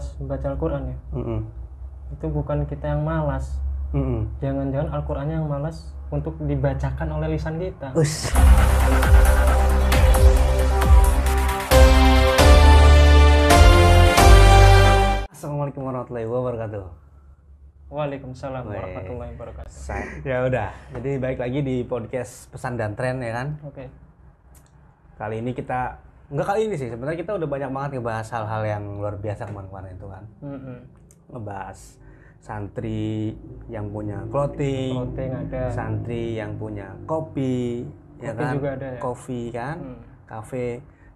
malas baca Al-Quran ya Mm-mm. itu bukan kita yang malas jangan-jangan Al-Qurannya yang malas untuk dibacakan oleh lisan kita Us. Assalamualaikum warahmatullahi wabarakatuh. Waalaikumsalam Weh. warahmatullahi wabarakatuh Ya udah, jadi baik lagi di podcast pesan dan tren ya kan. oke Kali ini kita enggak kali ini sih, sebenarnya kita udah banyak banget ngebahas hal-hal yang luar biasa kemarin-kemarin itu kan. Mm-mm. Ngebahas santri yang punya clothing, Clothing ada santri yang punya kopi, ya Kopi kan? juga ada ya? Kopi kan, Hmm. kafe.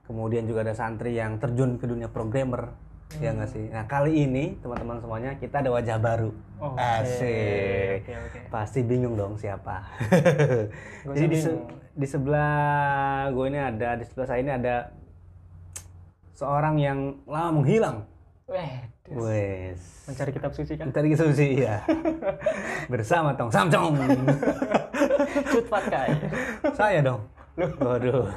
Kemudian juga ada santri yang terjun ke dunia programmer, ya nggak sih? Nah kali ini teman-teman semuanya kita ada wajah baru. Oke, Asik. oke, oke. Pasti bingung dong siapa. Jadi di, se- di sebelah gue ini ada, di sebelah saya ini ada seorang yang lama menghilang. Wes. mencari kitab suci kan Tadi susi ya. Bersama Tong Samcong. cut pakai Saya dong. Waduh.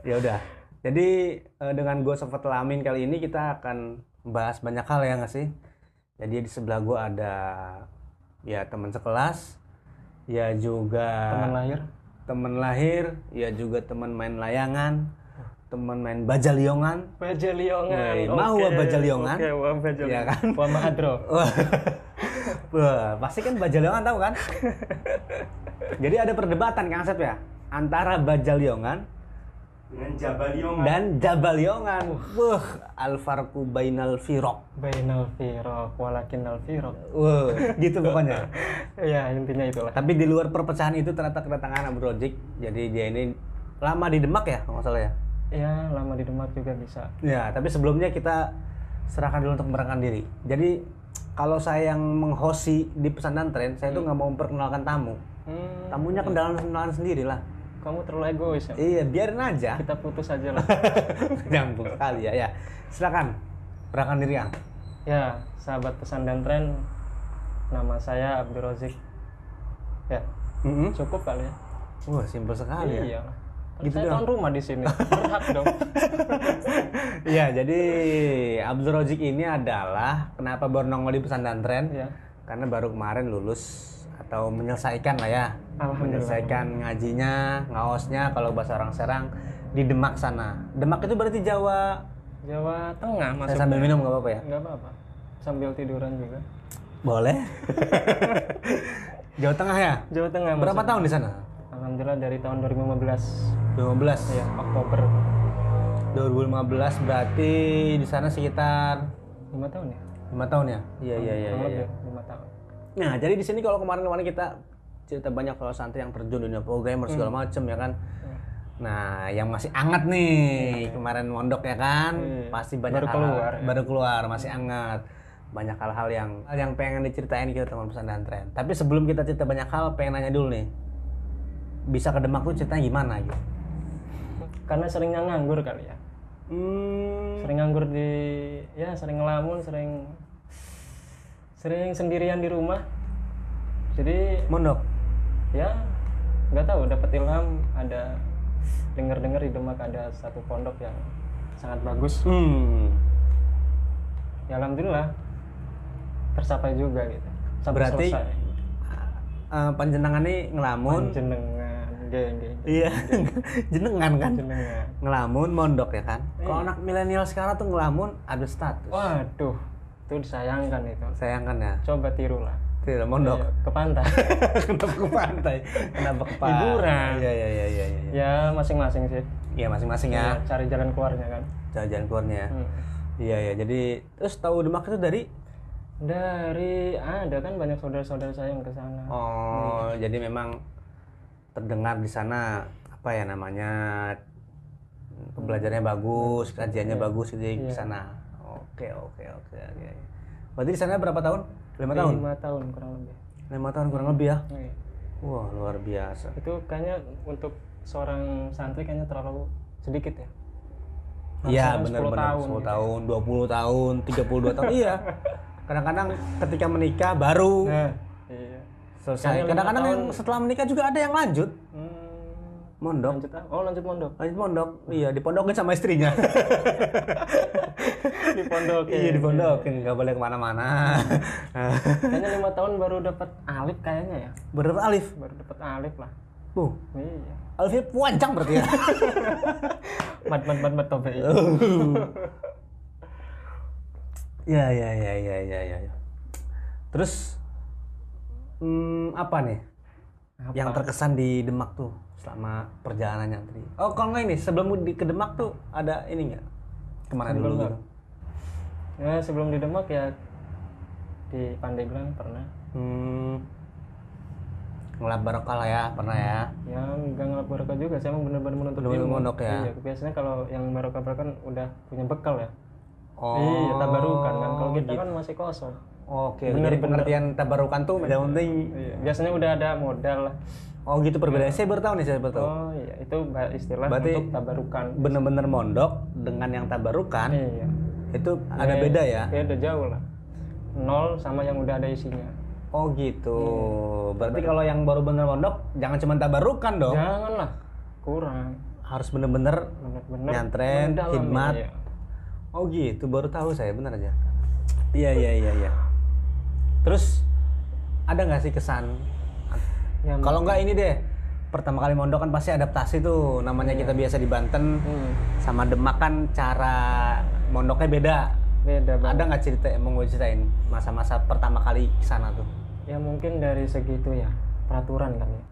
Ya udah. Jadi eh, dengan gue Sofat Lamin kali ini kita akan bahas banyak hal ya nggak sih? Jadi di sebelah gue ada ya teman sekelas, ya juga teman lahir teman lahir, ya juga teman main layangan, teman main bajaliongan, baja liongan Weh, mau Oke, baja liongan? oke wah baja Iya liongan kan? wah mahadro pasti kan bajaliongan tahu kan? Jadi ada perdebatan Kang Asep ya antara bajaliongan dengan Jabaliongan dan jabaliongan. Wah, al farqu bainal firaq. bainal firaq walakinnal firaq Wah, gitu pokoknya. ya intinya itulah Tapi di luar perpecahan itu ternyata kedatangan Abu Rojik. Jadi dia ini lama di Demak ya, kalau nggak salah ya. Ya lama di Demak juga bisa Ya, tapi sebelumnya kita serahkan dulu untuk memperkenalkan diri. Jadi kalau saya yang menghosi di pesan dan tren, saya tuh nggak mau memperkenalkan tamu. hmm, Tamunya kenalan-kenalan sendiri lah. kamu terlalu egois ya Iya, biarin aja. kita putus aja lah Nyambung sekali ya. Ya, silakan. Perkenalkan diri Kang. ya sahabat pesan dan tren nama saya Abdul Rozik ya Mm-mm. cukup kali ya Wah, simpel sekali ya. iya Kan Gitu saya doang. tuan rumah di sini berhak dong Iya, jadi Abdul Rozik ini adalah kenapa baru nongol di pesan dan tren? ya Karena baru kemarin lulus atau menyelesaikan lah ya. Menyelesaikan ngajinya, ngaosnya kalau bahasa orang Serang di Demak sana. Demak itu berarti Jawa. Jawa Tengah Saya masuk sambil minum nggak apa-apa ya? nggak apa-apa sambil tiduran juga Boleh. Jawa Tengah ya? Jawa Tengah Berapa masuk. tahun di sana? Alhamdulillah dari tahun 2015 2015. ya Oktober 2015 berarti di sana sekitar lima tahun ya lima tahun ya? Iya iya iya. Iya. lima tahun Nah, jadi di sini kalau kemarin-kemarin kita cerita banyak kalau santri yang terjun dunia programmer segala Hmm. macem ya kan. Nah, yang masih anget nih kemarin mondok ya kan, Iya. pasti banyak Baru hal- keluar, ya. baru keluar masih anget. Banyak hal-hal yang hal yang pengen diceritain kita teman pesan dan tren. Tapi sebelum kita cerita banyak hal, pengen nanya dulu nih. Bisa ke Demak tuh ceritanya gimana gitu? karena seringnya nganggur kali ya Hmm, sering nganggur di ya sering ngelamun sering sering sendirian di rumah jadi mondok. ya nggak tahu dapat ilham ada dengar dengar di Demak ada satu pondok yang sangat bagus Hmm. ya alhamdulillah tercapai juga gitu sampai Berarti selesai Eh, panjenengan nih ngelamun. jenengan geng geng Iya, jenengan kan? jenengan. Ngelamun mondok ya kan? Iya. kalau anak milenial sekarang tuh ngelamun ada status. Waduh itu disayangkan itu. Sayangkan ya? Coba tiru lah. Tidak mondok. Ayo, ke pantai. Kenapa ke pantai? Kenapa ke pantai? Liburan. iya iya iya iya iya. Ya masing-masing sih. Iya masing-masing ya. Ya, cari jalan keluarnya kan. Jalan-jalan keluarnya Hmm. iya iya. Jadi terus tahu Demak itu dari? Dari ada kan banyak saudara-saudara saya yang ke sana. Oh jadi memang terdengar di sana apa ya namanya pembelajarannya bagus kajiannya bagus jadi ke sana. Oke oke oke oke berarti di sana berapa tahun? Lima tahun? Lima tahun kurang lebih. Lima tahun kurang lebih ya? Iya. wah luar biasa. Itu kayaknya untuk seorang santri kayaknya terlalu sedikit ya? Iya Harusnya kan benar 10 benar. tahun 10 gitu. tahun, 20 tahun, 32 tahun. iya. Kadang-kadang ketika menikah baru nah. iya selesai. Lima Kadang-kadang yang setelah menikah juga ada yang lanjut. hmm, mondok. Lanjut oh lanjut mondok. Lanjut mondok. Iya dipondokin sama istrinya. Di pondok iya dipondokin nggak boleh ke mana-mana. Kayaknya lima tahun baru dapat alif kayaknya ya. Bener alif. Baru dapat alif lah. Uh iya. Alifnya panjang berarti ya? Mat mat mat mat tobe. Ya ya ya ya ya ya ya. terus hmm, apa nih? Apa? yang terkesan di Demak tuh selama perjalanannya tadi. Oh kalau nggak ini sebelum di ke Demak tuh ada ini nggak? Ke mana dulu gitu. Ya sebelum di Demak ya di Pandeglang pernah. Hmm, ngelap barokah lah ya pernah ya. Ya nggak ngelap barokah juga saya emang bener-bener menuntut ilmu. mondok ya? iya biasanya kalau yang barokah barokah kan udah punya bekal ya. Oh. Iya tabarukan kan kalau kita kan masih kosong oke Bener, jadi bener. pengertian tabarukan tuh yang penting iya. biasanya udah ada modal lah oh gitu perbedaannya saya baru tahu nih saya baru tahu oh iya itu istilah Berarti- untuk tabarukan bener-bener mondok dengan yang tabarukan iya itu ada Iya, beda ya beda jauh lah nol sama yang udah ada isinya Oh gitu. Iya. Berarti kalau yang baru bener mondok jangan cuma tabarukan dong. janganlah kurang Harus bener-bener Nyantren, khidmat. iya. Oh gitu, baru tahu saya bener aja. Iya iya iya iya. Terus ada nggak sih kesan? Kalau nggak ini deh, pertama kali mondok kan pasti adaptasi tuh. Namanya kita biasa di Banten hmm, sama Demak kan cara mondoknya beda. beda banget Ada nggak cerita mau gue ceritain masa-masa pertama kali ke sana tuh? ya mungkin dari segitu ya peraturan kan ya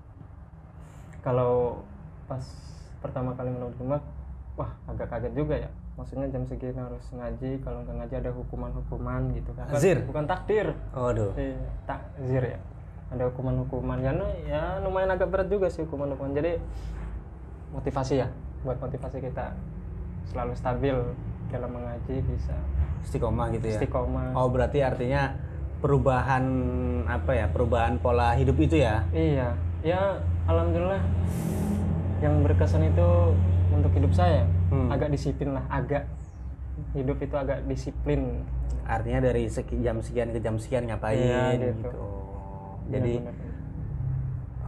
kalau pas pertama kali menurut Demak wah agak kaget juga ya maksudnya jam segini harus ngaji kalau nggak ngaji ada hukuman-hukuman gitu kan Bukan- Takzir? bukan takdir Waduh. Iya, takzir ya ada hukuman-hukuman ya ya lumayan agak berat juga sih hukuman-hukuman jadi motivasi ya buat motivasi kita selalu stabil dalam mengaji bisa Istiqomah gitu ya. istiqomah Oh berarti artinya perubahan apa ya perubahan pola hidup itu ya? Iya, ya alhamdulillah yang berkesan itu untuk hidup saya Hmm. agak disiplin lah, agak hidup itu agak disiplin. Artinya dari seki, jam sekian ke jam sekian ngapain Iya, gitu. gitu. Jadi Benar-benar.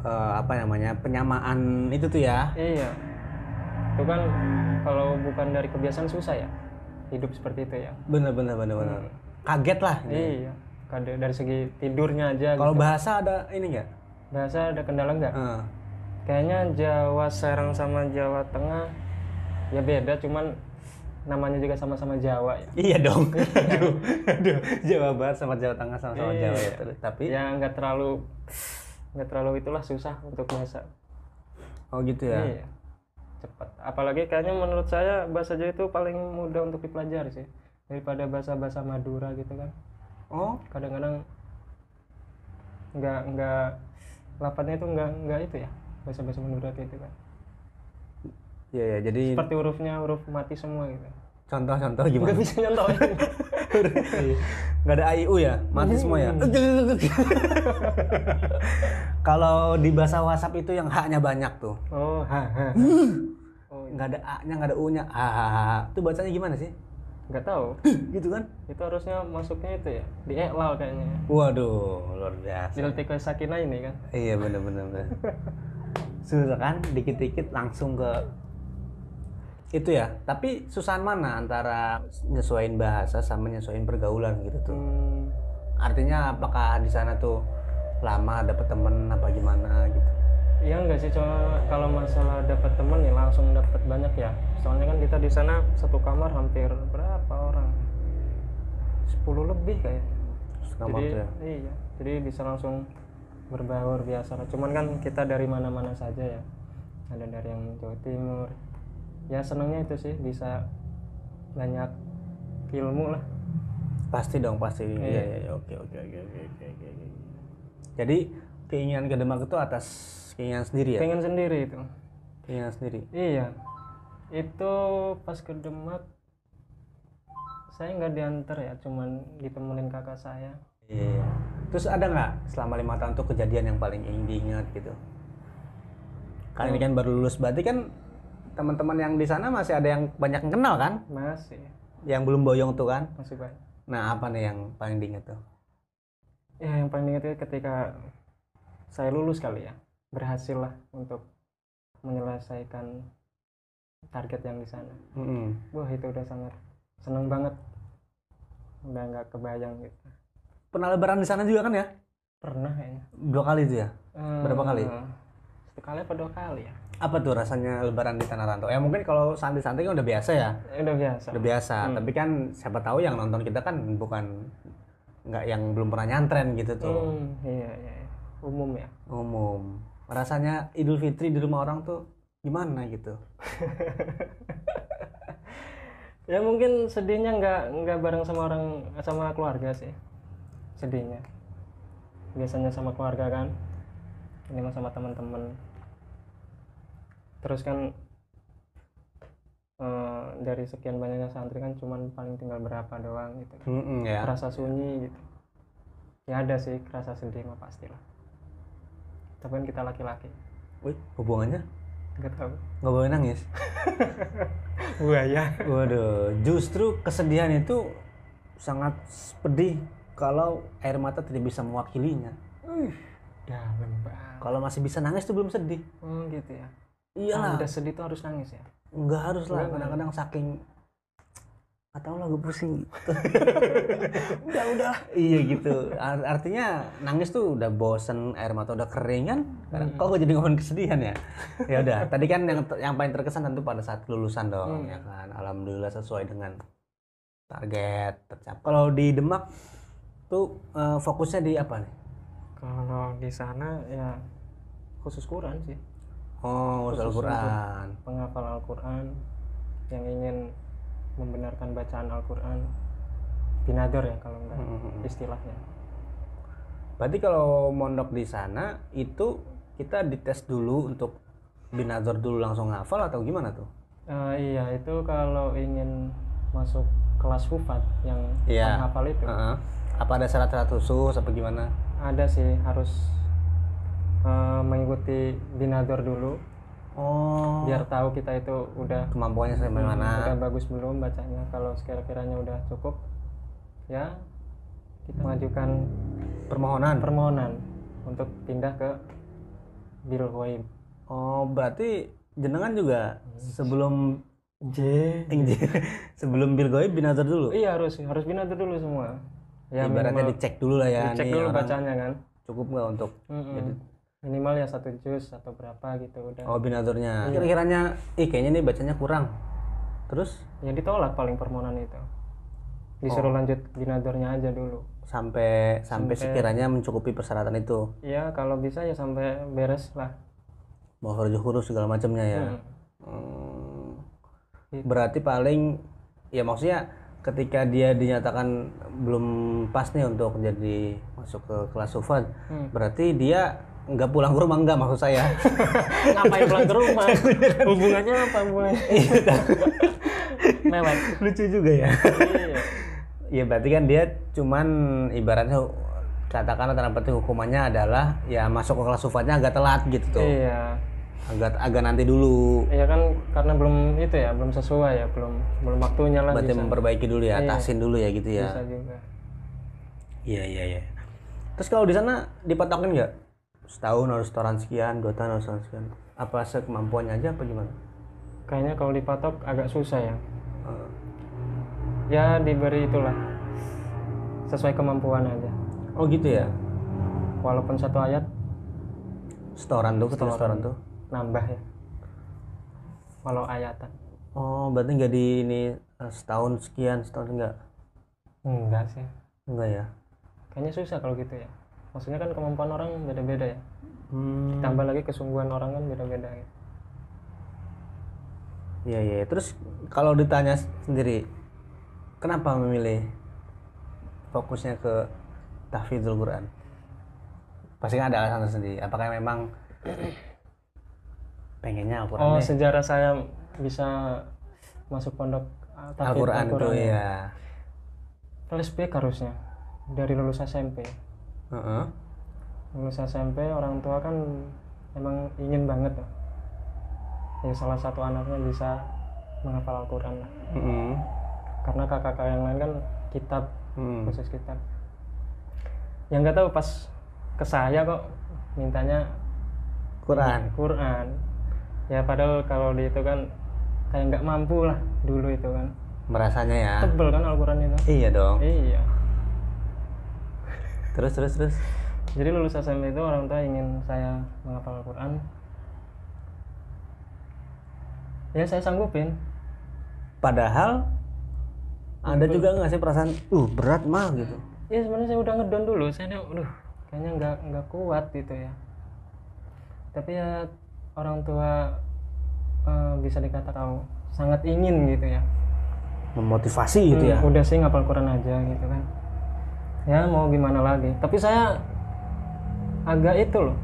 eh, apa namanya penyamaan itu tuh ya? iya, itu kan kalau bukan dari kebiasaan susah ya hidup seperti itu ya. Bener bener bener bener. Kaget lah. Iya, Kade- dari segi tidurnya aja. Kalau gitu. bahasa ada ini nggak? bahasa ada kendala nggak? Eh, Kayaknya Jawa Serang sama Jawa Tengah ya beda, cuman namanya juga sama-sama Jawa ya. iya dong. aduh, aduh. Jawa Barat sama Jawa Tengah sama-sama Iya. Jawa ya. Tapi ya nggak terlalu nggak terlalu itulah susah untuk bahasa oh gitu ya. iya cepat apalagi kayaknya menurut saya bahasa Jawa itu paling mudah untuk dipelajari sih daripada bahasa-bahasa Madura gitu kan Oh kadang-kadang nggak nggak lapatnya itu nggak nggak itu ya bahasa-bahasa Madura itu kan iya ya. Jadi seperti hurufnya huruf mati semua gitu. Contoh-contoh gimana? bisa nyontohin nggak ada AIU ya? Mati semua ya? Kalau di bahasa WhatsApp itu yang haknya banyak tuh. Oh ha, ha. oh. Nggak ada A nya nggak ada U nya ah itu bacanya gimana sih? Nggak tahu. Gitu kan? Itu harusnya masuknya itu ya? Di eklal kayaknya. Waduh luar biasa. Diltik sakina ini kan? Iya bener. Susah kan? Dikit-dikit langsung ke itu ya tapi susahan mana antara nyesuaiin bahasa sama nyesuaiin pergaulan gitu tuh Hmm, artinya apakah di sana tuh lama dapet temen apa gimana gitu Iya enggak sih, cuma kalau masalah dapat teman ya langsung dapat banyak ya. Soalnya kan kita di sana satu kamar hampir berapa orang? 10 lebih kayaknya. Kamar jadi ya? iya, jadi bisa langsung berbaur biasa. Cuman kan kita dari mana-mana saja ya. Ada dari yang Jawa Timur. Ya senangnya itu sih bisa banyak ilmu lah. pasti dong pasti Iya. iya iya iya. oke oke oke oke oke jadi keinginan ke Demak itu atas keinginan sendiri ya Pengen sendiri itu. keinginan sendiri Iya, itu pas ke Demak saya nggak diantar ya, cuman ditemenin kakak saya. iya terus ada nggak selama lima tahun tuh kejadian yang paling ingin diingat gitu kan ini kan baru lulus berarti kan teman-teman yang di sana masih ada yang banyak yang kenal kan? Masih, yang belum boyong tuh kan? Masih banyak. nah apa nih yang paling diingat tuh? Ya yang paling itu ketika saya lulus kali ya, berhasil lah untuk menyelesaikan target yang di sana. Mm-mm. wah itu udah sangat seneng banget. Udah nggak kebayang gitu. Pernah lebaran di sana juga kan ya? Pernah kayaknya. Dua kali itu ya? Berapa kali? Satu kali apa dua kali ya apa tuh rasanya lebaran di tanah rantau? Ya mungkin kalau santai-santai kan udah biasa ya. Eh, udah biasa. Udah biasa. Tapi kan siapa tahu yang nonton kita kan bukan nggak yang belum pernah nyantren gitu tuh. Hmm, iya, iya iya. umum ya? Umum. Rasanya Idul Fitri di rumah orang tuh gimana gitu? Ya mungkin sedihnya nggak nggak bareng sama orang sama keluarga sih. Sedihnya. Biasanya sama keluarga kan. Ini mah sama teman-teman terus kan eh, dari sekian banyaknya santri kan cuman paling tinggal berapa doang gitu. Mm-mm, ya. Rasa sunyi gitu. Ya ada sih rasa sedih mah pastilah. Tapi kan kita laki-laki. Wih, hubungannya? Nggak tahu. Nggak boleh nangis? Buaya. Waduh justru kesedihan itu sangat pedih kalau air mata tidak bisa mewakilinya. Dalam banget. Kalau masih bisa nangis tuh belum sedih. Oh gitu ya iyalah. Udah sedih tuh harus nangis ya? Nggak harus lah. Kadang-kadang saking nggak tahu lah gue pusing. Udah udah iya gitu. Ar- artinya nangis tuh udah bosen air mata udah kering kan? Kadang- kok gue jadi ngomongin kesedihan ya? Ya udah tadi kan yang yang paling terkesan tentu pada saat kelulusan dong ya kan? Alhamdulillah sesuai dengan target tercapai. Kalau di Demak tuh eh, fokusnya di apa nih? Kalau di sana ya khusus Quran sih oh Khusus Al-Quran penghafal Al-Quran yang ingin membenarkan bacaan Al-Quran binador ya kalau enggak Hmm. istilahnya Berarti kalau mondok di sana itu kita dites dulu untuk binazor dulu langsung hafal atau gimana tuh? Eh, iya itu kalau ingin masuk kelas hufat yang Iya. penghafal itu Heeh. Apa ada syarat-syarat khusus apa gimana? ada sih harus eh, mengikuti binador dulu. Oh, biar tahu kita itu udah kemampuannya sampai mana? udah bagus belum bacanya. Kalau sekira-kiranya udah cukup ya kita mengajukan Permohonan. permohonan untuk pindah ke Biro Goib Oh, berarti jenengan juga sebelum J. Sebelum bil goib binazor dulu. iya harus harus binador dulu semua. Ya Ibaratnya minimal dicek dulu lah ya dicek dulu bacanya kan. Cukup nggak untuk Mm-mm. Minimal ya satu juz atau berapa gitu udah oh binazornya. Kira-kiranya ih kayaknya nih bacanya kurang. Terus ya ditolak paling permohonan itu disuruh lanjut binadornya aja dulu sampai sampai sekiranya mencukupi persyaratan itu. ya kalau bisa ya sampai beres lah mau huruf huruf segala macamnya ya. Mm. Hmm. Gitu. Berarti paling ya maksudnya ketika dia dinyatakan belum pas nih untuk jadi masuk ke kelas sufat, Hmm. berarti dia nggak pulang ke rumah nggak maksud saya. ngapain pulang ke rumah hubungannya apa hubungannya mewah Lucu juga ya. iya ya berarti kan dia cuman ibaratnya katakanlah tanda petik hukumannya adalah ya masuk ke kelas sufatnya agak telat gitu tuh. iya Agak agak nanti dulu. Iya kan karena belum itu ya belum sesuai ya belum belum waktunya lah Berarti bisa, memperbaiki dulu ya, Iya. atasin dulu ya gitu ya. bisa juga Iya iya iya. Terus kalau di sana dipatokin nggak? Setahun harus setoran sekian, dua tahun harus setoran sekian. Apa sekemampuannya aja apa gimana? kayaknya kalau dipatok agak susah ya Eh, ya diberi itulah sesuai kemampuan aja Oh gitu ya. walaupun satu ayat Setoran tuh, ketika setoran tuh. nambah ya walau ayatan Oh berarti nggak di ini eh, setahun sekian, setahun enggak? enggak sih Enggak ya. kayaknya susah kalau gitu ya maksudnya kan kemampuan orang beda-beda ya Hmm. tambah lagi kesungguhan orang kan beda-beda gitu. Iya iya. Terus kalau ditanya sendiri, kenapa memilih fokusnya ke tahfidzul Quran? Pasti kan ada alasan sendiri. Apakah memang pengennya Al-Quran oh deh? sejarah saya bisa masuk pondok tahfidz Al-Quran tuh ya. ya. flashback harusnya dari lulus SMP Heeh. lulus SMP orang tua kan emang ingin banget ya, ya salah satu anaknya bisa menghafal Al-Quran lah. Mm-mm. karena kakak-kakak yang lain kan kitab Hmm. khusus kitab yang nggak tahu pas ke saya kok mintanya Quran. Quran ya padahal kalau di itu kan kayak nggak mampu lah dulu itu kan merasanya ya tebel kan Al-Quran itu iya dong iya terus terus terus. Jadi lulus SMP itu orang tua ingin saya menghafal Al-Quran. Ya saya sanggupin. Padahal ada juga nggak sih perasaan uh berat mah gitu? Ya sebenarnya saya udah ngedon dulu. Saya nih, aduh kayaknya nggak nggak kuat gitu ya. Tapi ya orang tua eh, bisa dikatakan sangat ingin gitu ya. Memotivasi gitu ya? Hmm, udah sih ngapal Quran aja gitu kan ya mau gimana lagi. Tapi saya agak itu loh.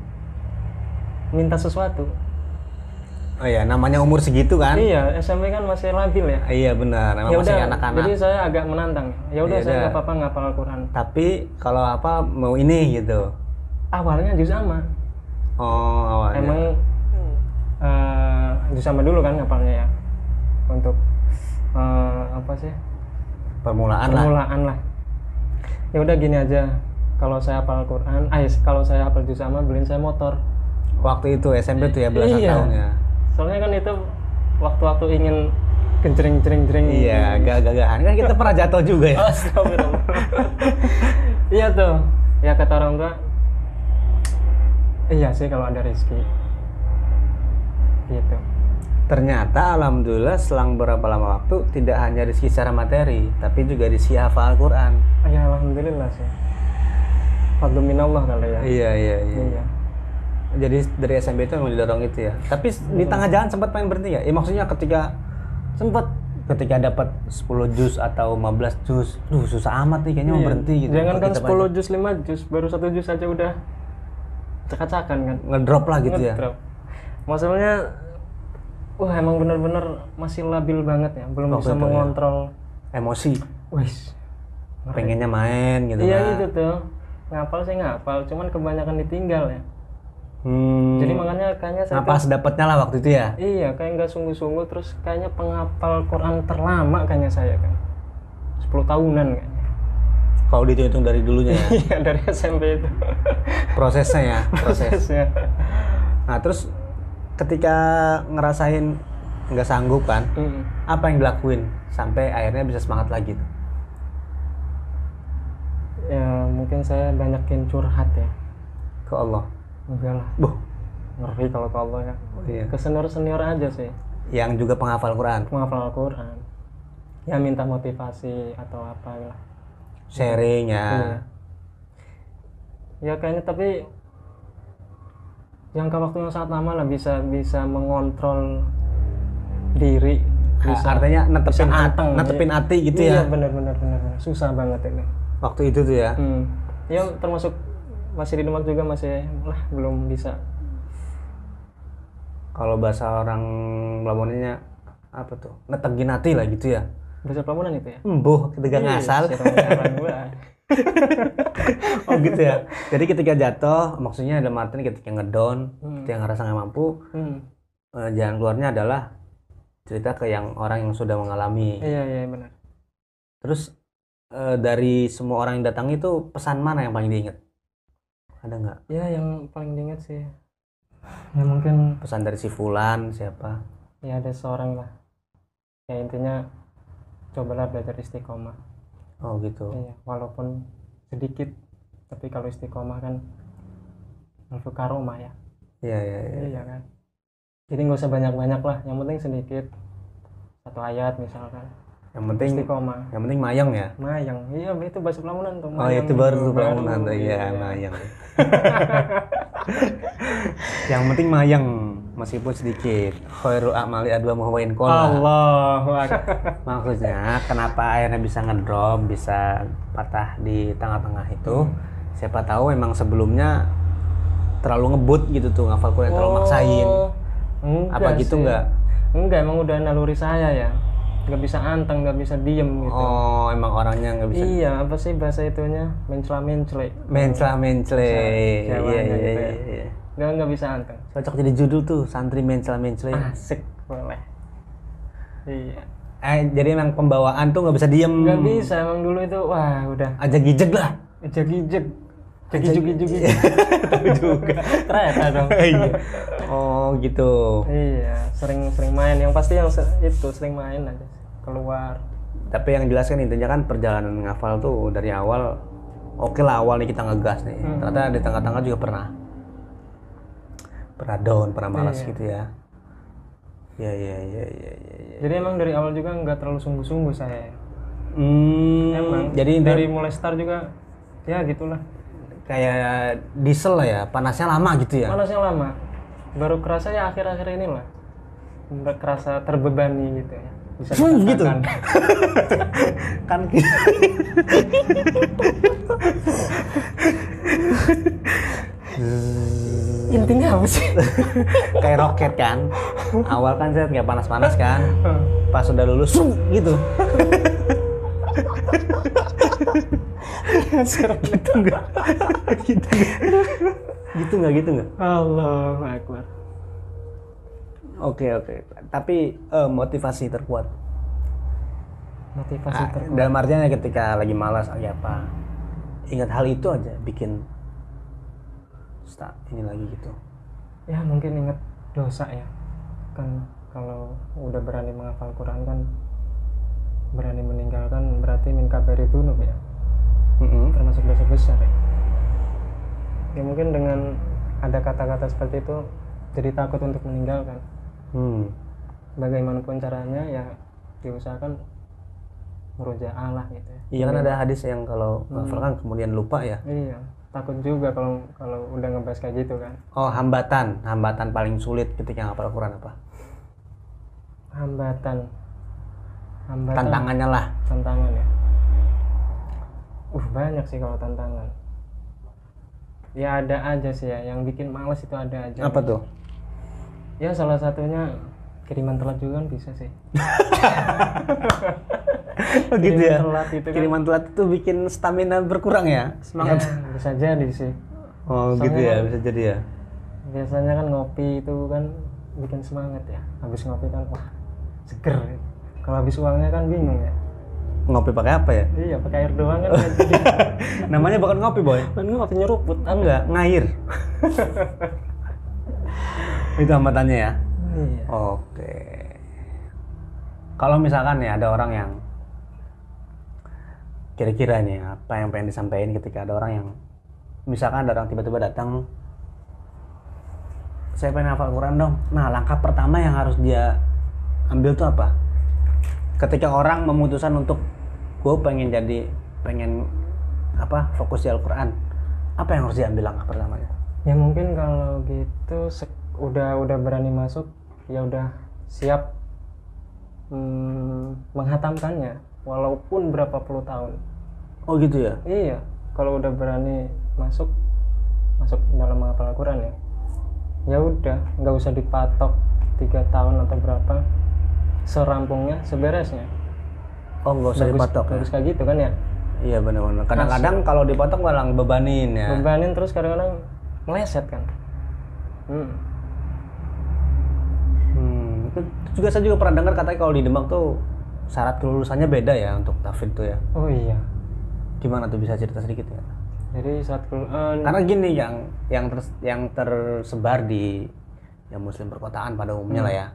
Minta sesuatu. Oh ya namanya umur segitu kan? Iya SMP kan masih labil ya? Iya benar. Emang ya masih anak-anak. jadi saya agak menantang. Ya udah Ya saya nggak apa-apa ngapal Al-Quran. Tapi kalau apa mau ini gitu? Awalnya juz sama. Oh awalnya. Emang juz sama dulu kan ngapalnya ya? Untuk eh, apa sih? Permulaan lah. Permulaan lah ya udah gini aja. Kalau saya hafal Al-Quran ah kalau saya hafal juz sama beliin saya motor. Waktu itu SMP tuh ya belasan Iya. tahun ya. Soalnya kan itu waktu-waktu ingin kencering jering jering iya gagah-gagahan. Kan kita pernah jatuh juga ya. Iya tuh. Ya kata orang tua iya sih kalau ada rezeki. Gitu ternyata alhamdulillah selang beberapa lama waktu tidak hanya rezeki secara materi tapi juga rezeki hafal Al-Quran ya alhamdulillah sih. Fadlu minallah kali ya. Iya iya iya. Iya. Jadi dari SMP itu memang didorong itu ya. Tapi di tengah jalan sempat pengen berhenti ya ya maksudnya ketika sempet ketika dapat 10 juz atau 15 juz duh susah amat nih kayaknya mau Iya. berhenti gitu. Jangan kan Kita 10 jus 5 jus baru satu jus aja udah cekak-cakan kan. Ngedrop lah gitu ya. Ngedrop. maksudnya wah emang bener-bener masih labil banget ya. Belum Waktu bisa ya. mengontrol. Emosi. Wis. Pengennya main gitu iya kan. gitu tuh. Ngapal sih ngapal cuman kebanyakan ditinggal ya. Hmm, jadi makanya kayaknya saya apa sedapatnya lah waktu itu ya? Iya kayak nggak sungguh-sungguh terus kayaknya penghafal Quran terlama kayaknya saya kan. 10 tahunan kayaknya. Kalau dihitung dari dulunya ya? Iya dari SMP itu. Prosesnya ya proses. Prosesnya. Nah terus ketika ngerasain nggak sanggup kan Mm. apa yang dilakuin sampai akhirnya bisa semangat lagi tuh? Ya mungkin saya banyakin curhat ya. Ke Allah? Enggak lah. Buh, ngeri kalau ke Allah ya. Iya. ke senior senior aja sih. Yang juga penghafal Quran? Menghafal Al-Quran. Ya minta motivasi atau apa lah. Sharing ya. Iya. ya kayaknya tapi jangka waktu yang sangat lama lah bisa bisa mengontrol diri. Ha- bisa artinya netepin bisa anteng, netepin iya. hati gitu iya ya benar benar benar. susah banget ini. Waktu itu tuh ya? Hmm. ya termasuk masih di Demak juga masih lah belum bisa. Kalau bahasa orang Lamonnya apa tuh? Netegin hati lah gitu ya? Bahasa Pelabuhan itu ya? Embuh ketika Iya, oh gitu ya. Jadi ketika jatuh maksudnya dalam artian ketika ngedown Hmm. ketika ngerasa nggak mampu Hmm. eh, jalan keluarnya adalah cerita ke yang orang yang sudah mengalami. Iya iya benar. Terus eh, dari semua orang yang datang itu pesan mana yang paling diingat? Ada nggak? Ya yang paling diingat sih. Ya mungkin pesan dari si Fulan siapa? Ya ada seorang lah. Ya intinya cobalah belajar istiqomah oh gitu. Iya walaupun sedikit tapi kalau istiqomah kan alfu karomah ya. Iya iya iya. Iya kan? Jadi nggak usah banyak-banyak lah. Yang penting sedikit satu ayat misalkan. Yang penting istiqomah. yang penting mayang ya? Mayang. Iya itu bahasa Pelamunan tuh oh mayang. itu baru tuh bangunan tuh. Iya iya. mayang. Yang penting mayang meskipun sedikit khairu amali adwa muhwain kola Allahu Akbar. maksudnya kenapa akhirnya bisa ngedrop bisa patah di tengah-tengah itu siapa tahu emang sebelumnya terlalu ngebut gitu tuh ngafal Quran terlalu maksain Oh, enggak apa gitu sih. nggak Enggak, emang udah naluri saya ya. Nggak bisa anteng, nggak bisa diem gitu. oh emang orangnya nggak bisa Iya, apa sih bahasa itunya? Mencela mencele. mencela mencela iya iya gitu iya ya. iya. Nggak nggak bisa anteng. cocok jadi judul tuh santri mencela mencela Asik boleh. Iya. eh jadi emang pembawaan tuh nggak bisa diem Nggak bisa emang dulu itu wah udah aja gijek lah ejek-ejek. Jugi-jugi Tahu juga. Ternyata dong. Iya. Oh gitu. Iya, sering sering main. Yang pasti yang itu sering main aja. Keluar. Tapi yang jelas kan intinya kan perjalanan ngafal tuh dari awal oke lah awal nih kita ngegas nih. Hmm. Ternyata di tengah-tengah juga pernah pernah down, pernah malas Iya. gitu ya. Ya ya ya ya ya. ya. Jadi emang dari awal juga nggak terlalu sungguh-sungguh saya. Hmm, Emang. jadi dari mulai start juga ya gitulah. kayak diesel lah ya, panasnya lama gitu ya. Panasnya lama. Baru kerasa ya akhir-akhir ini lah. Kerasa terbebani gitu ya. Bisa Hmm, gitu. kan Intinya apa sih? kayak roket kan. Awal kan saya kayak panas-panas kan. Pas udah lulus gitu. gitu enggak? gitu enggak? Gitu enggak gitu enggak? Allah Akbar. Oke oke. Tapi eh, motivasi terkuat. Motivasi Ah, terkuat. dalam artiannya ketika lagi malas lagi apa ingat hal itu aja bikin start ini lagi gitu Ya mungkin inget dosa ya. Kan kalau udah berani menghafal Quran kan berani meninggalkan berarti min kabari dunub ya. Mm-mm. termasuk dosa besar ya. ya mungkin dengan ada kata-kata seperti itu jadi takut untuk meninggalkan Hmm. bagaimanapun caranya ya diusahakan meruja Allah gitu ya Iya kan ada hadis yang kalau hafal kan kemudian lupa ya. iya takut juga kalau kalau udah ngebahas kayak gitu kan. Oh hambatan, hambatan paling sulit ketika hafal Quran apa? hambatan. Hambatan. Tantangannya lah. tantangan ya. Uh banyak sih kalau tantangan. Ya ada aja sih ya. Yang bikin males itu ada aja. Apa tuh? ya salah satunya kiriman telat juga kan bisa sih Oh gitu ya. Kiriman telat itu kan Kiriman telat itu bikin stamina berkurang ya, semangat. Ya, bisa jadi sih Oh Soalnya gitu ya, kan- bisa jadi ya. biasanya kan ngopi itu kan bikin semangat ya habis ngopi kan wah seger kalau habis uangnya kan bingung ya Ngopi pakai apa ya? iya pakai air doang kan. Namanya bukan ngopi boy. kan ngopi nyeruput Enggak, ngair. itu hambatannya ya. Iya Oke. Kalau misalkan ya ada orang yang kira-kira nih apa yang pengen disampaikan ketika ada orang yang misalkan ada orang tiba-tiba datang saya pengen hafal Quran dong. Nah, langkah pertama yang harus dia ambil tuh apa? Ketika orang memutuskan untuk gue pengen jadi pengen apa fokus di Al-Quran apa yang harus diambil langkah pertamanya? ya mungkin kalau gitu udah udah berani masuk ya udah siap hmm, menghatamkannya walaupun berapa puluh tahun Oh gitu ya? iya kalau udah berani masuk masuk dalam menghafal Al-Quran ya ya udah nggak usah dipatok tiga tahun atau berapa serampungnya seberesnya Oh nggak usah Bagus- dipatok ya? bagus kayak gitu kan ya Iya benar-benar. Kadang-kadang kalau dipatok malah bebanin ya. bebanin terus kadang-kadang meleset kan hmm. Hmm, juga saya juga pernah dengar katanya kalau di Demak tuh syarat kelulusannya beda ya untuk tafid tuh ya. oh iya Gimana tuh bisa cerita sedikit ya? jadi saat kul- eh, Karena gini yang yang ter- yang tersebar di yang muslim perkotaan pada umumnya lah ya.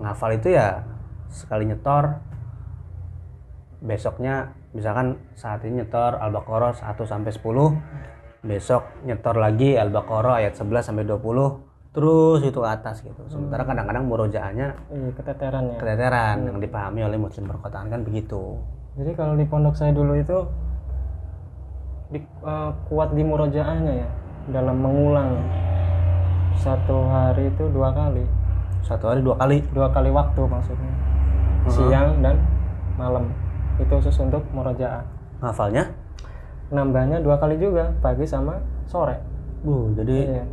Ngafal itu ya sekali nyetor besoknya misalkan saat ini nyetor Al-Baqarah 1 sampai 10 besok nyetor lagi Al-Baqarah ayat 11 sampai 20 terus itu ke atas gitu. Sementara kadang-kadang murojaahnya iya keteteran ya? keteteran yang dipahami oleh muslim perkotaan kan begitu. Jadi kalau di pondok saya dulu itu di, eh, kuat di murojaahnya ya dalam mengulang. Satu hari itu dua kali. Satu hari dua kali. dua kali waktu maksudnya. Siang dan malam. Itu khusus untuk murojaah. Ngafalnya? nambahnya dua kali juga pagi sama sore. Bu, jadi iya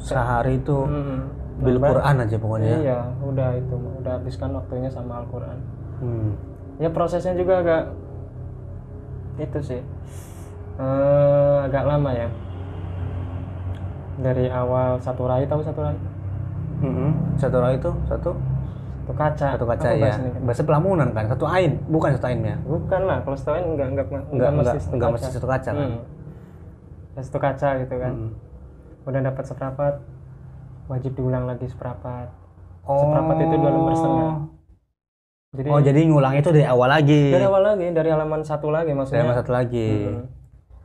sehari itu Mm-mm. bil Quran aja pokoknya. ya. iya udah itu udah habiskan waktunya sama Al-Quran Hmm. ya prosesnya juga agak itu sih eh, agak lama ya dari awal satu rai tahu satu rai Mhm. Satu rai itu satu satu kaca satu kaca Apa ya. bahasa? Bahasa Pelamunan kan, satu ain, bukan satu ain ya. bukan lah kalau setahuin enggak enggak enggak, Enggak mesti enggak satu enggak kaca. mesti satu kaca kan. Hmm. ya satu kaca gitu kan Hmm. Udah dapat seperempat wajib diulang lagi seperempat Oh. Seperempat itu dua lembar setengah. jadi Oh, jadi ngulang itu dari awal lagi. dari awal lagi dari halaman satu lagi Dari maksudnya halaman satu lagi. Hmm.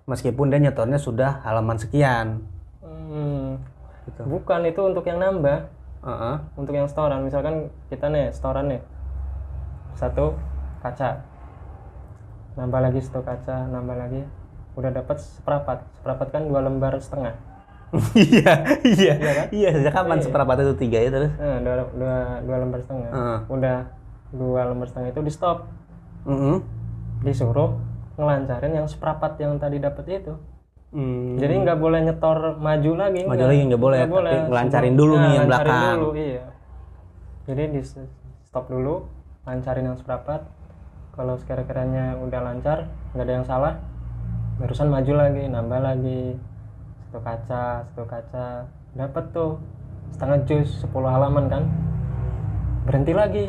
Meskipun dia nyetornya sudah halaman sekian. Hmm. Gitu. bukan itu untuk yang nambah Heeh. untuk yang setoran misalkan kita nih setoran nih satu kaca nambah lagi satu kaca nambah lagi udah dapat seperempat seperempat kan dua lembar setengah Iya, iya. Iya kan? Iya, sejak kapan Iya. seperempat itu tiga ya terus? nah, dua, dua, dua lembar setengah Heeh. udah dua lembar setengah itu di stop Heeh. disuruh ngelancarin yang seperempat yang tadi dapat itu Hmm. jadi nggak boleh nyetor maju lagi Maju lagi nggak boleh, tapi ngelancarin dulu nih yang belakang. dulu, iya jadi di stop dulu lancarin yang seperempat kalau sekira-kiranya udah lancar nggak ada yang salah barusan maju lagi nambah lagi satu kaca satu kaca. Dapat tuh setengah jus 10 halaman kan. Berhenti lagi.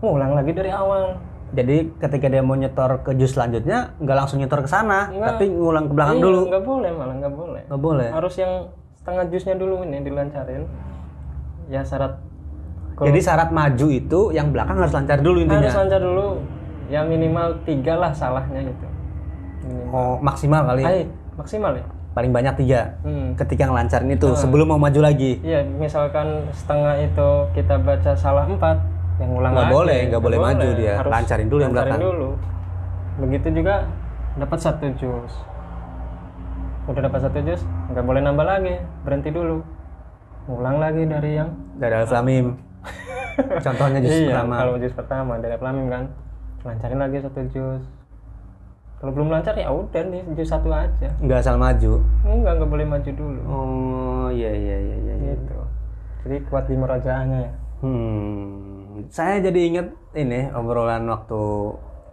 Ngulang lagi dari awal. Jadi ketika dia mau nyetor ke jus selanjutnya nggak langsung nyetor ke sana, tapi ngulang ke belakang Iya, dulu. nggak boleh malah nggak boleh. Nggak boleh. harus yang setengah jusnya dulu ini dilancarin. Ya syarat kalau Jadi syarat maju itu yang belakang harus lancar dulu intinya. harus lancar dulu. Ya minimal tiga lah salahnya gitu minimal. Oh, maksimal kali. Ay, maksimal ya Paling banyak tiga. hmm. Ketika ngelancarin itu Ah. sebelum mau maju lagi. iya misalkan setengah itu kita baca salah empat yang ulang Nggak lagi boleh, nggak boleh maju dia. Harus Lancarin dulu yang lancarin belakang. dulu begitu juga dapat satu jus udah dapat satu jus nggak boleh nambah lagi berhenti dulu ulang lagi dari yang Dari mim. Contohnya jus iya, pertama. kalau jus pertama dari pelamim kan lancarin lagi satu jus kalau belum lancar ya udah nih jus satu aja Nggak asal maju. enggak nggak boleh maju dulu Oh, iya iya iya iya. iya. gitu jadi kuat di merajaahnya ya Hmm, saya jadi inget ini obrolan waktu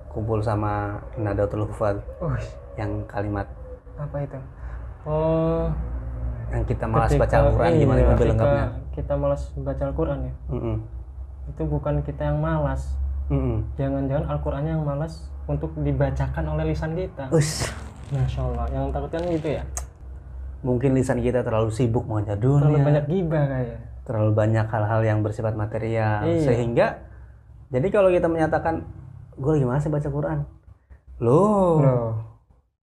kumpul sama Nadatul Hufad uh yang kalimat apa itu oh yang kita malas ketika- baca Al-Quran iya, gimana mobil ketika lengkapnya. kita malas baca Al-Quran ya Mm-mm. itu bukan kita yang malas Mm-mm. jangan-jangan Al-Qurannya yang malas untuk dibacakan oleh lisan kita. Us, Masya Allah yang takutkan gitu ya. Mungkin lisan kita terlalu sibuk mengejar terlalu dunia, banyak gibah kayak terlalu banyak hal-hal yang bersifat material, Iya. sehingga jadi kalau kita menyatakan gue lagi malas baca Quran, loh, Loh,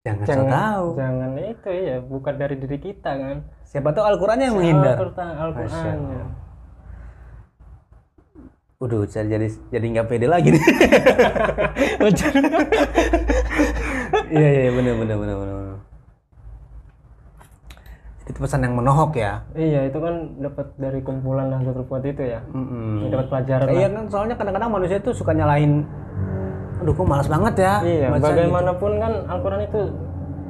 jangan, jangan tahu. jangan itu ya bukan dari diri kita kan. Siapa tahu Al-Qurannya yang menghindar. Al-Quran Al-Qurannya Waduh, saya jadi jadi nggak pede lagi nih. Iya iya benar benar benar benar. benar. Itu pesan yang menohok ya. iya itu kan dapat dari kumpulan Nahdlatul Fuad itu ya Mm-mm. dapat pelajaran Iya kan soalnya kadang-kadang manusia itu suka nyalahin. Aduh, kok malas banget ya. iya baca bagaimanapun kan Al-Quran itu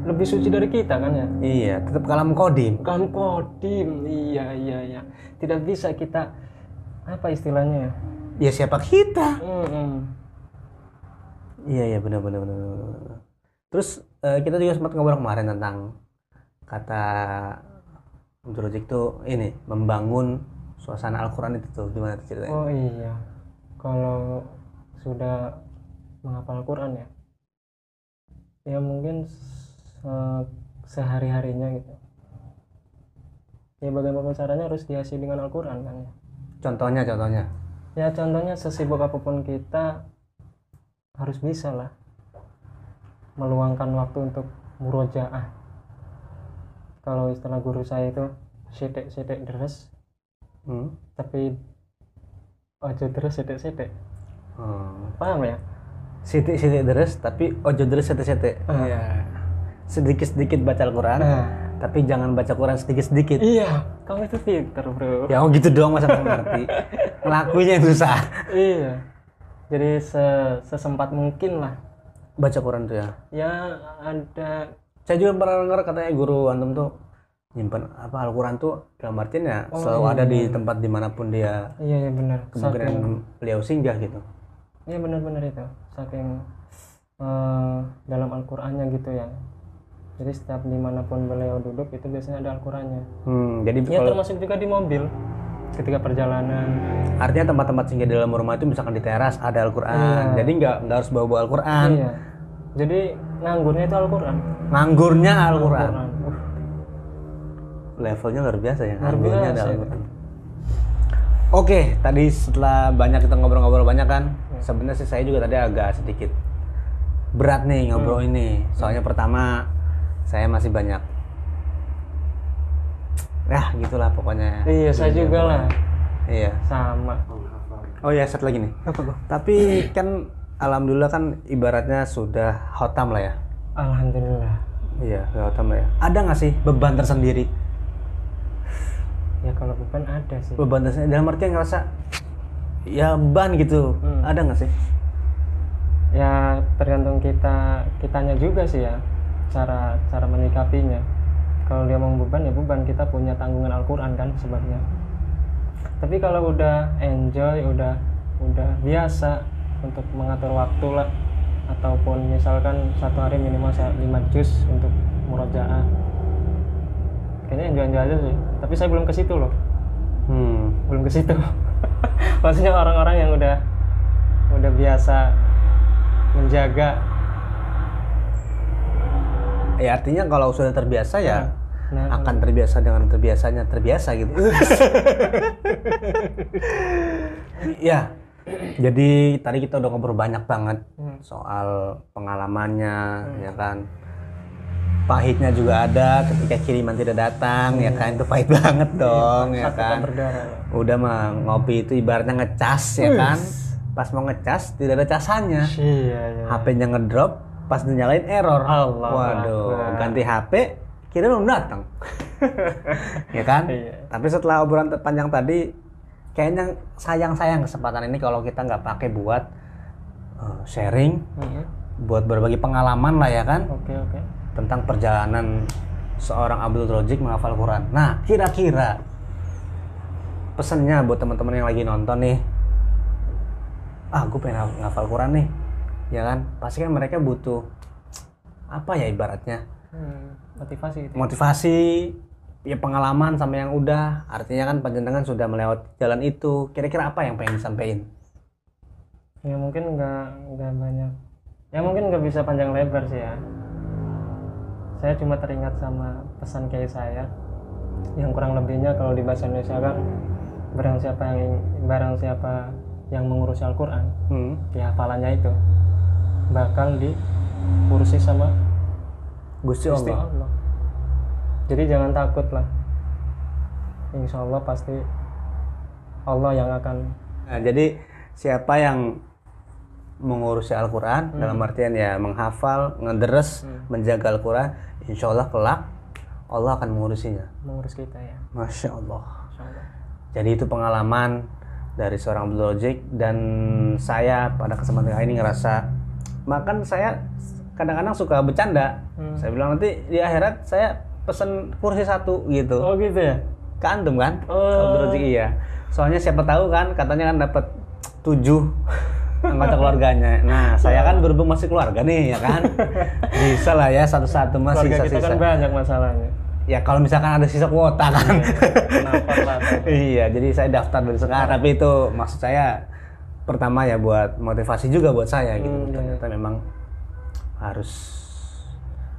lebih suci dari kita kan ya gitu. Iya, tetap kalam kodim. kan kodim iya iya iya tidak bisa kita apa istilahnya ya Ya siapa kita? Mm-mm. Iya iya benar benar benar. benar. Terus eh, kita juga sempat ngobrol kemarin tentang kata Drojik tuh ini membangun suasana Al-Quran itu tuh gimana tuh ceritanya? oh iya kalau sudah menghafal Al-Quran ya ya mungkin se- sehari-harinya gitu ya bagaimana caranya harus dihiasi dengan Al-Quran kan ya Contohnya contohnya. Ya contohnya sesibuk apa pun kita harus bisa lah meluangkan waktu untuk murojaah kalau istilah guru saya itu sedek-sedek deres Hmm. tapi ojo deres sedek-sedek Hmm. paham ya Sitik-sitik deres tapi ojo deres sete-sete. Ah. Iya. Sedikit-sedikit baca Al-Quran, Nah. Tapi jangan baca Quran sedikit-sedikit. iya kamu itu pinter bro Ya oh gitu doang masa nggak ngerti. Ngelakuinnya yang susah. iya jadi se- sesempat mungkin lah Baca Quran tuh ya. ya ada Saya juga pernah dengar katanya guru antum tuh nyimpen apa Al-Quran tuh dalam artian ya Oh, selalu iya, ada di tempat di mana pun dia iya iya benar kemungkinan saking beliau singgah gitu. iya benar-benar itu saking eh, dalam Al-Qur'annya gitu ya jadi setiap di mana pun beliau duduk itu biasanya ada Al-Qur'annya Hmm, jadi ya kalau termasuk juga di mobil ketika perjalanan artinya tempat-tempat singgah di dalam rumah itu misalkan di teras ada Al-Quran. Jadi nggak nggak harus bawa-bawa Al-Quran. iya jadi nganggurnya itu Al-Quran Nganggurnya Al-Quran. Uh, Levelnya luar biasa ya. Nganggurnya ada. Al-Quran. Oke, tadi setelah banyak kita ngobrol-ngobrol banyak kan, Ya. sebenarnya sih saya juga tadi agak sedikit berat nih ngobrol Hmm. ini. Soalnya pertama saya masih banyak ya gitulah pokoknya. iya saya juga lah Iya. sama Oh ya, satu lagi nih. Tapi kan alhamdulillah kan ibaratnya sudah hotam lah ya. Alhamdulillah Iya, sudah hotam lah ya. Ada nggak sih beban tersendiri? ya kalau beban ada sih Beban tersendiri dalam artian ngerasa ya ban gitu. Hmm. Ada nggak sih? ya tergantung kita kitanya juga sih ya cara cara menyikapinya. Kalau dia mau beban ya beban. Kita punya tanggungan Al-Quran kan sebabnya tapi kalau udah enjoy udah udah biasa untuk mengatur waktu lah. Ataupun misalkan satu hari minimal saya 5 juz untuk murojaah. Kayaknya enjoy enjoy aja sih. Tapi saya belum ke situ loh. Hmm. belum ke situ. Maksudnya orang-orang yang udah udah biasa menjaga Ya artinya kalau sudah terbiasa ya nah akan terbiasa dengan terbiasanya terbiasa gitu. ya. Jadi tadi kita udah ngobrol banyak banget Hmm. soal pengalamannya ya kan. Pahitnya juga ada ketika kiriman tidak datang ya kan itu pahit banget dong ya kan. berdarah ya. Udah mah ngopi itu ibaratnya ngecas ya kan. Pas mau ngecas tidak ada casannya. iya iya HP-nya ngedrop, pas dinyalain error. Allah Waduh, Akbar. ganti HP, kira belum datang. ya kan? Iya. Tapi setelah obrolan panjang tadi, kayaknya sayang-sayang kesempatan ini kalau kita nggak pakai buat eh, sharing, Mhm. buat berbagi pengalaman lah ya kan, oke oke tentang perjalanan seorang Abdul Rojik menghafal Quran. Nah, kira-kira pesennya buat teman-teman yang lagi nonton nih, ah gue pengen ngaf- ngafal Quran nih, ya kan? Pasti kan mereka butuh apa ya ibaratnya Hmm, motivasi gitu motivasi, ya pengalaman sama yang udah. Artinya kan panjenengan sudah melewati jalan itu. Kira-kira apa yang pengen disampaikan? ya mungkin nggak nggak banyak ya mungkin nggak bisa panjang lebar sih ya saya cuma teringat sama pesan kiai saya yang kurang lebihnya kalau di bahasa Indonesia kan barang siapa yang barang siapa yang mengurusi Al-Quran Hmm. ya hafalannya itu bakal diurusi sama Gusti Allah. Allah. Jadi jangan takut lah. Insya Allah pasti Allah yang akan Nah, jadi siapa yang mengurusi Al-Quran dalam artian ya menghafal, ngederes, menjaga Al-Quran, insya Allah kelak Allah akan mengurusinya. mengurus kita ya. Masya Allah. Insya Allah. Jadi itu pengalaman dari seorang Abdul dan saya pada kesempatan kali ini ngerasa makan saya kadang-kadang suka bercanda. Hmm. Saya bilang nanti di akhirat saya pesen kursi satu gitu. Oh gitu ya. Ke antum kan? Oh. Rojik iya. Soalnya siapa tahu kan katanya kan dapat tujuh anggota keluarganya. Nah, saya kan berhubung masih keluarga nih ya kan. Bisa lah ya satu-satu masih Keluarga kita sisa-sisa. kan banyak masalahnya. Ya kalau misalkan ada sisa kuota kan. Kenapa lah? iya, jadi saya daftar dari sekarang. Tapi itu maksud saya pertama ya buat motivasi juga buat saya gitu. Hmm, iya, Ternyata memang harus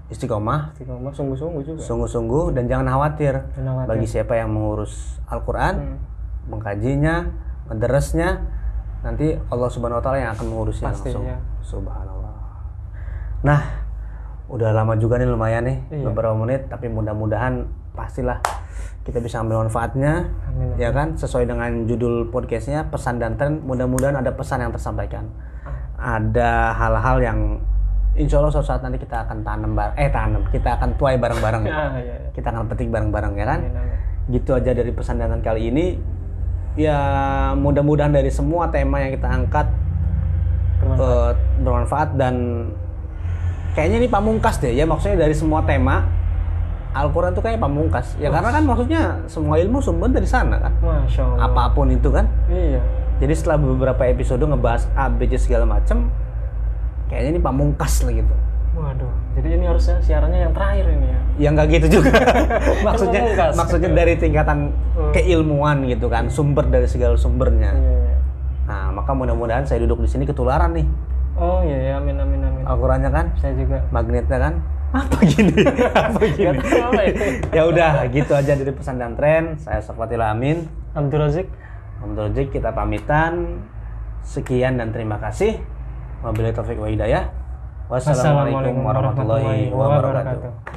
istiqomah, Istiqomah sungguh-sungguh juga. sungguh-sungguh dan jangan khawatir. Jangan khawatir. Bagi siapa yang mengurus Al-Qur'an, Hmm. mengkajinya, menderesnya, nanti Allah Subhanahu wa taala yang akan mengurusnya Pasti, langsung. ya. Subhanallah. Nah, udah lama juga nih lumayan nih, Iya. beberapa menit tapi mudah-mudahan pastilah kita bisa ambil manfaatnya Amin. ya kan? Sesuai dengan judul podcastnya pesan dan tren. Mudah-mudahan ada pesan yang tersampaikan. Ada hal-hal yang insya Allah suatu saat nanti kita akan tanam bar eh tanam. Kita akan tuai bareng-bareng. Ah, iya, iya. kita akan petik bareng-bareng ya kan? Amin, amin. gitu aja dari pesan dan tren kali ini. Ya mudah-mudahan dari semua tema yang kita angkat Bermanfaat. eh, bermanfaat dan kayaknya ini pamungkas deh ya. Maksudnya dari semua tema Al-Quran itu kayak pamungkas ya karena kan maksudnya semua ilmu sumber dari sana kan Masya Allah. apa pun itu kan Iya. jadi setelah beberapa episode ngebahas A, B, C segala macem kayaknya ini pamungkas lah gitu Waduh. Jadi ini harusnya siarannya yang terakhir ini ya. ya nggak gitu juga maksudnya Pamungkas. maksudnya dari tingkatan Hmm. keilmuan gitu kan sumber dari segala sumbernya Iya, iya. nah maka mudah-mudahan saya duduk di sini ketularan nih oh iya ya amin amin amin Al-Qur'annya kan saya juga magnetnya kan apa gini? Apa gini? Itu. ya. Udah gitu aja dari pesan dan tren. Saya Sofatila Amin Abdul Razik kita pamitan. Sekian dan terima kasih. Wabillahi taufiq wa hidayah. Wassalamualaikum warahmatullahi wabarakatuh